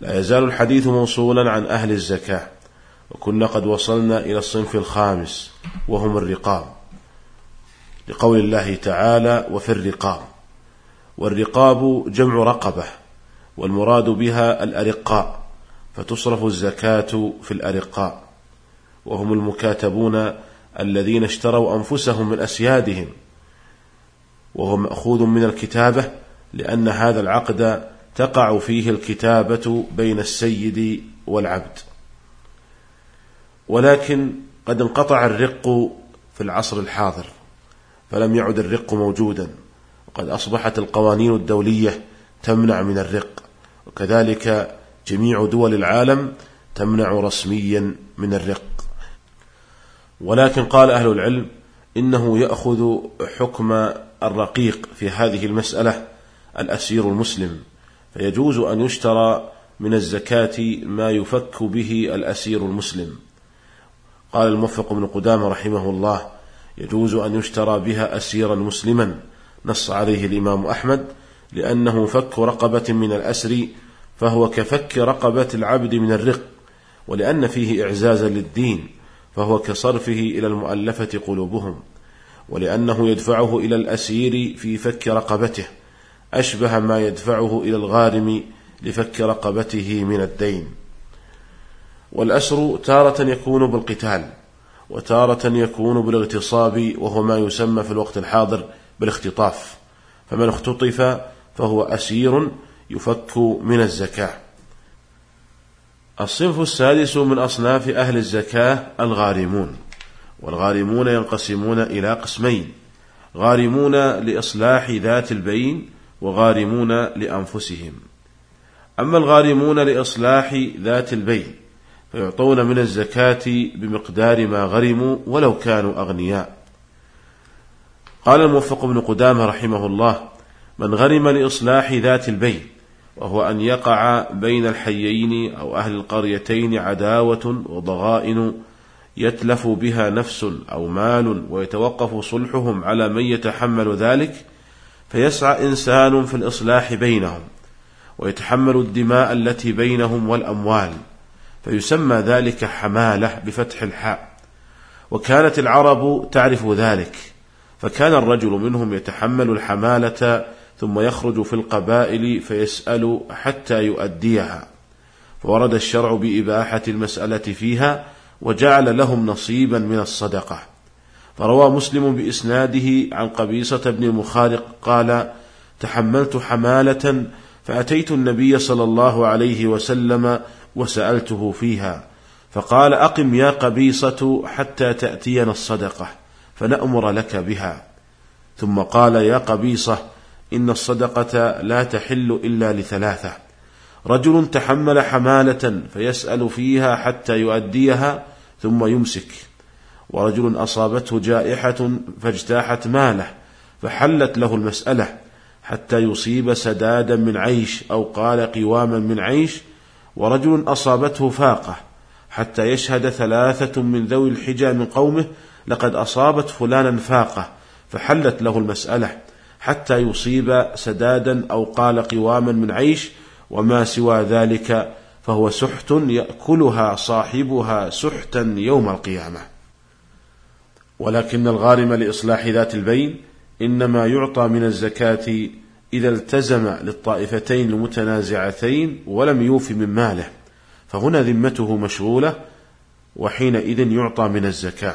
لا يزال الحديث موصولا عن أهل الزكاة وكنا قد وصلنا إلى الصنف الخامس وهم الرقاب. لقول الله تعالى وفي الرقاب والرقاب جمع رقبة والمراد بها الأرقاء فتصرف الزكاة في الأرقاء. وهم المكاتبون الذين اشتروا أنفسهم من أسيادهم وهو مأخوذ من الكتابة لأن هذا العقد تقع فيه الكتابة بين السيد والعبد. ولكن قد انقطع الرق في العصر الحاضر فلم يعد الرق موجودا وقد أصبحت القوانين الدولية تمنع من الرق وكذلك جميع دول العالم تمنع رسميا من الرق. ولكن قال أهل العلم إنه يأخذ حكم الرقيق في هذه المسألة الأسير المسلم. فيجوز أن يشترى من الزكاة ما يفك به الأسير المسلم. قال الموفق بن قدامة رحمه الله يجوز أن يشترى بها أسيرا مسلما نص عليه الإمام أحمد لأنه فك رقبة من الأسر فهو كفك رقبة العبد من الرق ولأن فيه إعزازا للدين فهو كصرفه إلى المؤلفة قلوبهم ولأنه يدفعه إلى الأسير في فك رقبته. أشبه ما يدفعه إلى الغارم لفك رقبته من الدين. والأسر تارة يكون بالقتال وتارة يكون بالاغتصاب وهو ما يسمى في الوقت الحاضر بالاختطاف. فمن اختطف فهو أسير يفك من الزكاة. الصنف السادس من أصناف أهل الزكاة الغارمون. والغارمون ينقسمون إلى قسمين غارمون لإصلاح ذات البين وغارمون لأنفسهم. أما الغارمون لإصلاح ذات البين فيعطون من الزكاة بمقدار ما غرموا ولو كانوا أغنياء. قال الموفق بن قدامة رحمه الله من غرم لإصلاح ذات البين وهو أن يقع بين الحيين أو أهل القريتين عداوة وضغائن يتلف بها نفس أو مال ويتوقف صلحهم على من يتحمل ذلك فيسعى إنسان في الإصلاح بينهم ويتحمل الدماء التي بينهم والأموال فيسمى ذلك حمالة بفتح الحاء. وكانت العرب تعرف ذلك فكان الرجل منهم يتحمل الحمالة ثم يخرج في القبائل فيسأل حتى يؤديها. فورد الشرع بإباحة المسألة فيها وجعل لهم نصيبا من الصدقة. فروى مسلم بإسناده عن قبيصة بن مخارق قال تحملت حمالة فأتيت النبي صلى الله عليه وسلم وسألته فيها فقال أقم يا قبيصة حتى تأتينا الصدقة فنأمر لك بها. ثم قال يا قبيصة إن الصدقة لا تحل إلا لثلاثة رجل تحمل حمالة فيسأل فيها حتى يؤديها ثم يمسك. ورجل أصابته جائحة فاجتاحت ماله فحلت له المسألة حتى يصيب سدادا من عيش أو قال قواما من عيش ورجل أصابته فاقة حتى يشهد ثلاثة من ذوي الحجى من قومه لقد أصابت فلانا فاقة فحلت له المسألة حتى يصيب سدادا أو قال قواما من عيش وما سوى ذلك فهو سحت يأكلها صاحبها سحتا يوم القيامة. ولكن الغارم لإصلاح ذات البين إنما يعطى من الزكاة إذا التزم للطائفتين المتنازعتين ولم يوف من ماله فهنا ذمته مشغولة وحينئذ يعطى من الزكاة.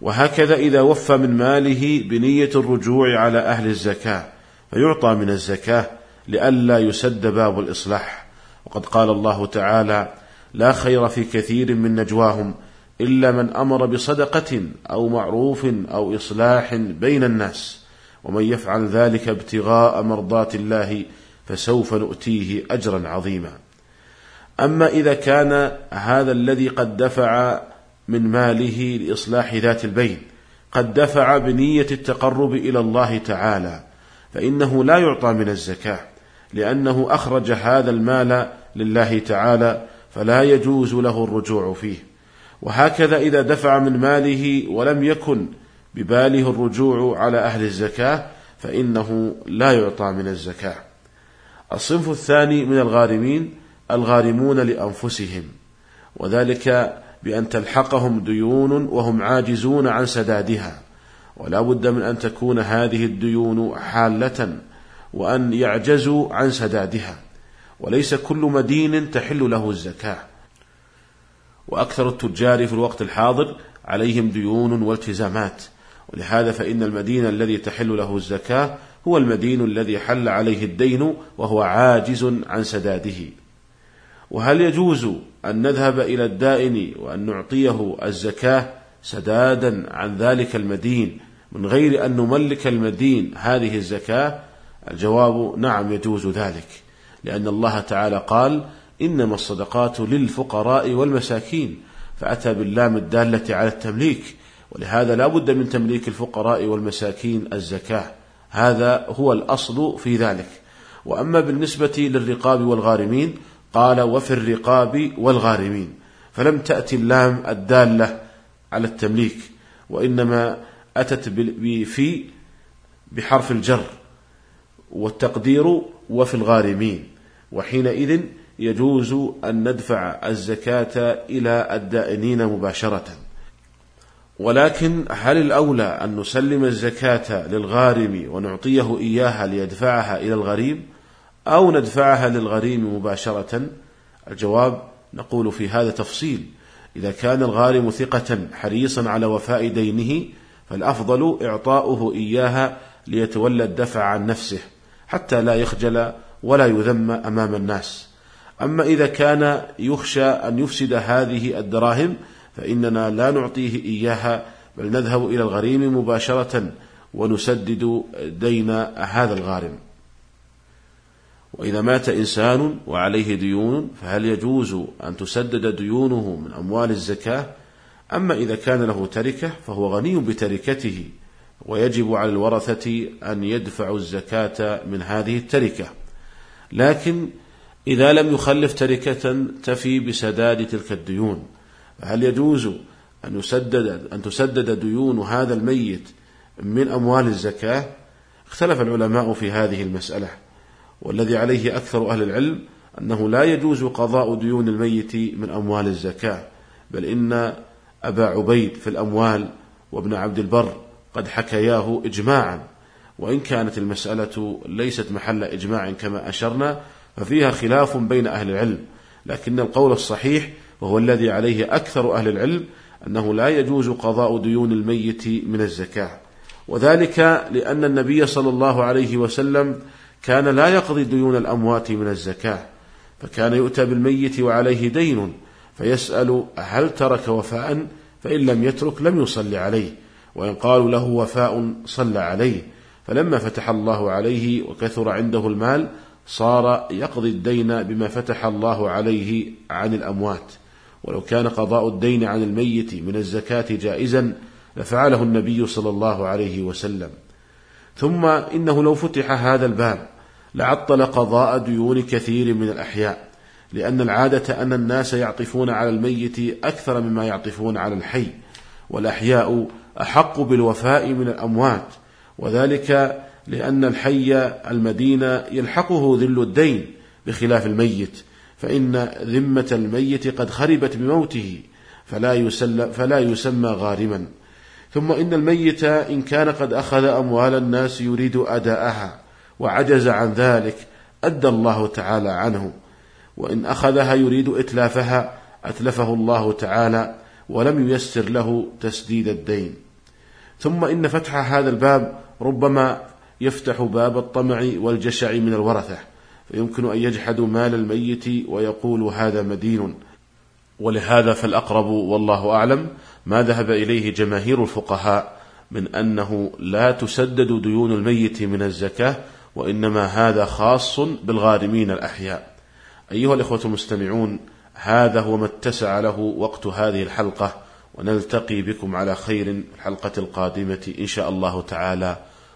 وهكذا إذا وفى من ماله بنية الرجوع على أهل الزكاة فيعطى من الزكاة لئلا يسد باب الإصلاح. وقد قال الله تعالى لا خير في كثير من نجواهم إلا من أمر بصدقة أو معروف أو إصلاح بين الناس ومن يفعل ذلك ابتغاء مرضات الله فسوف نؤتيه أجرا عظيما. أما إذا كان هذا الذي قد دفع من ماله لإصلاح ذات البين قد دفع بنية التقرب إلى الله تعالى فإنه لا يعطى من الزكاة لأنه أخرج هذا المال لله تعالى فلا يجوز له الرجوع فيه. وهكذا إذا دفع من ماله ولم يكن بباله الرجوع على أهل الزكاة فإنه لا يعطى من الزكاة. الصنف الثاني من الغارمين الغارمون لأنفسهم وذلك بأن تلحقهم ديون وهم عاجزون عن سدادها ولا بد من أن تكون هذه الديون حالة وأن يعجزوا عن سدادها وليس كل مدين تحل له الزكاة. وأكثر التجار في الوقت الحاضر عليهم ديون والتزامات. ولهذا فإن المدين الذي تحل له الزكاة هو المدين الذي حل عليه الدين وهو عاجز عن سداده. وهل يجوز أن نذهب إلى الدائن وأن نعطيه الزكاة سدادا عن ذلك المدين من غير أن نملك المدين هذه الزكاة؟ الجواب نعم يجوز ذلك لأن الله تعالى قال إنما الصدقات للفقراء والمساكين فأتى باللام الدالة على التمليك ولهذا لا بد من تمليك الفقراء والمساكين الزكاة. هذا هو الأصل في ذلك. وأما بالنسبة للرقاب والغارمين قال وفي الرقاب والغارمين فلم تأتي اللام الدالة على التمليك وإنما أتت في بحرف الجر والتقدير وفي الغارمين وحينئذ يجوز أن ندفع الزكاة إلى الدائنين مباشرة. ولكن هل الأولى أن نسلم الزكاة للغارم ونعطيه إياها ليدفعها إلى الغريم أو ندفعها للغريم مباشرة؟ الجواب نقول في هذا تفصيل. إذا كان الغارم ثقة حريصا على وفاء دينه فالأفضل إعطاؤه إياها ليتولى الدفع عن نفسه حتى لا يخجل ولا يذم أمام الناس. أما إذا كان يخشى أن يفسد هذه الدراهم فإننا لا نعطيه إياها بل نذهب إلى الغريم مباشرة ونسدد دين هذا الغارم. وإذا مات إنسان وعليه ديون فهل يجوز أن تسدد ديونه من أموال الزكاة؟ أما إذا كان له تركة فهو غني بتركته ويجب على الورثة أن يدفعوا الزكاة من هذه التركة. لكن إذا لم يخلف تركة تفي بسداد تلك الديون فهل يجوز أن يسدد أن تسدد ديون هذا الميت من أموال الزكاة؟ اختلف العلماء في هذه المسألة والذي عليه أكثر أهل العلم أنه لا يجوز قضاء ديون الميت من أموال الزكاة بل إن أبا عبيد في الأموال وابن عبد البر قد حكياه إجماعا وإن كانت المسألة ليست محل إجماع كما أشرنا ففيها خلاف بين أهل العلم لكن القول الصحيح وهو الذي عليه أكثر أهل العلم أنه لا يجوز قضاء ديون الميت من الزكاة. وذلك لأن النبي صلى الله عليه وسلم كان لا يقضي ديون الأموات من الزكاة فكان يؤتى بالميت وعليه دين فيسأل هل ترك وفاء فإن لم يترك لم يصلي عليه وإن قالوا له وفاء صلى عليه. فلما فتح الله عليه وكثر عنده المال صار يقضي الدين بما فتح الله عليه عن الأموات. ولو كان قضاء الدين عن الميت من الزكاة جائزا لفعله النبي صلى الله عليه وسلم. ثم إنه لو فتح هذا الباب لعطل قضاء ديون كثير من الأحياء لأن العادة أن الناس يعطفون على الميت أكثر مما يعطفون على الحي والأحياء أحق بالوفاء من الأموات وذلك لأن الحي المدينة يلحقه ذل الدين بخلاف الميت فإن ذمة الميت قد خربت بموته فلا, يسل فلا يسمى غارما. ثم إن الميت إن كان قد أخذ أموال الناس يريد أداءها وعجز عن ذلك أدى الله تعالى عنه. وإن أخذها يريد إتلافها أتلفه الله تعالى ولم ييسر له تسديد الدين. ثم إن فتح هذا الباب ربما يفتح باب الطمع والجشع من الورثة فيمكن أن يجحدوا مال الميت ويقول هذا مدين. ولهذا فالأقرب والله أعلم ما ذهب إليه جماهير الفقهاء من أنه لا تسدد ديون الميت من الزكاة وإنما هذا خاص بالغارمين الأحياء. أيها الإخوة المستمعون هذا هو ما اتسع له وقت هذه الحلقة ونلتقي بكم على خير الحلقة القادمة إن شاء الله تعالى.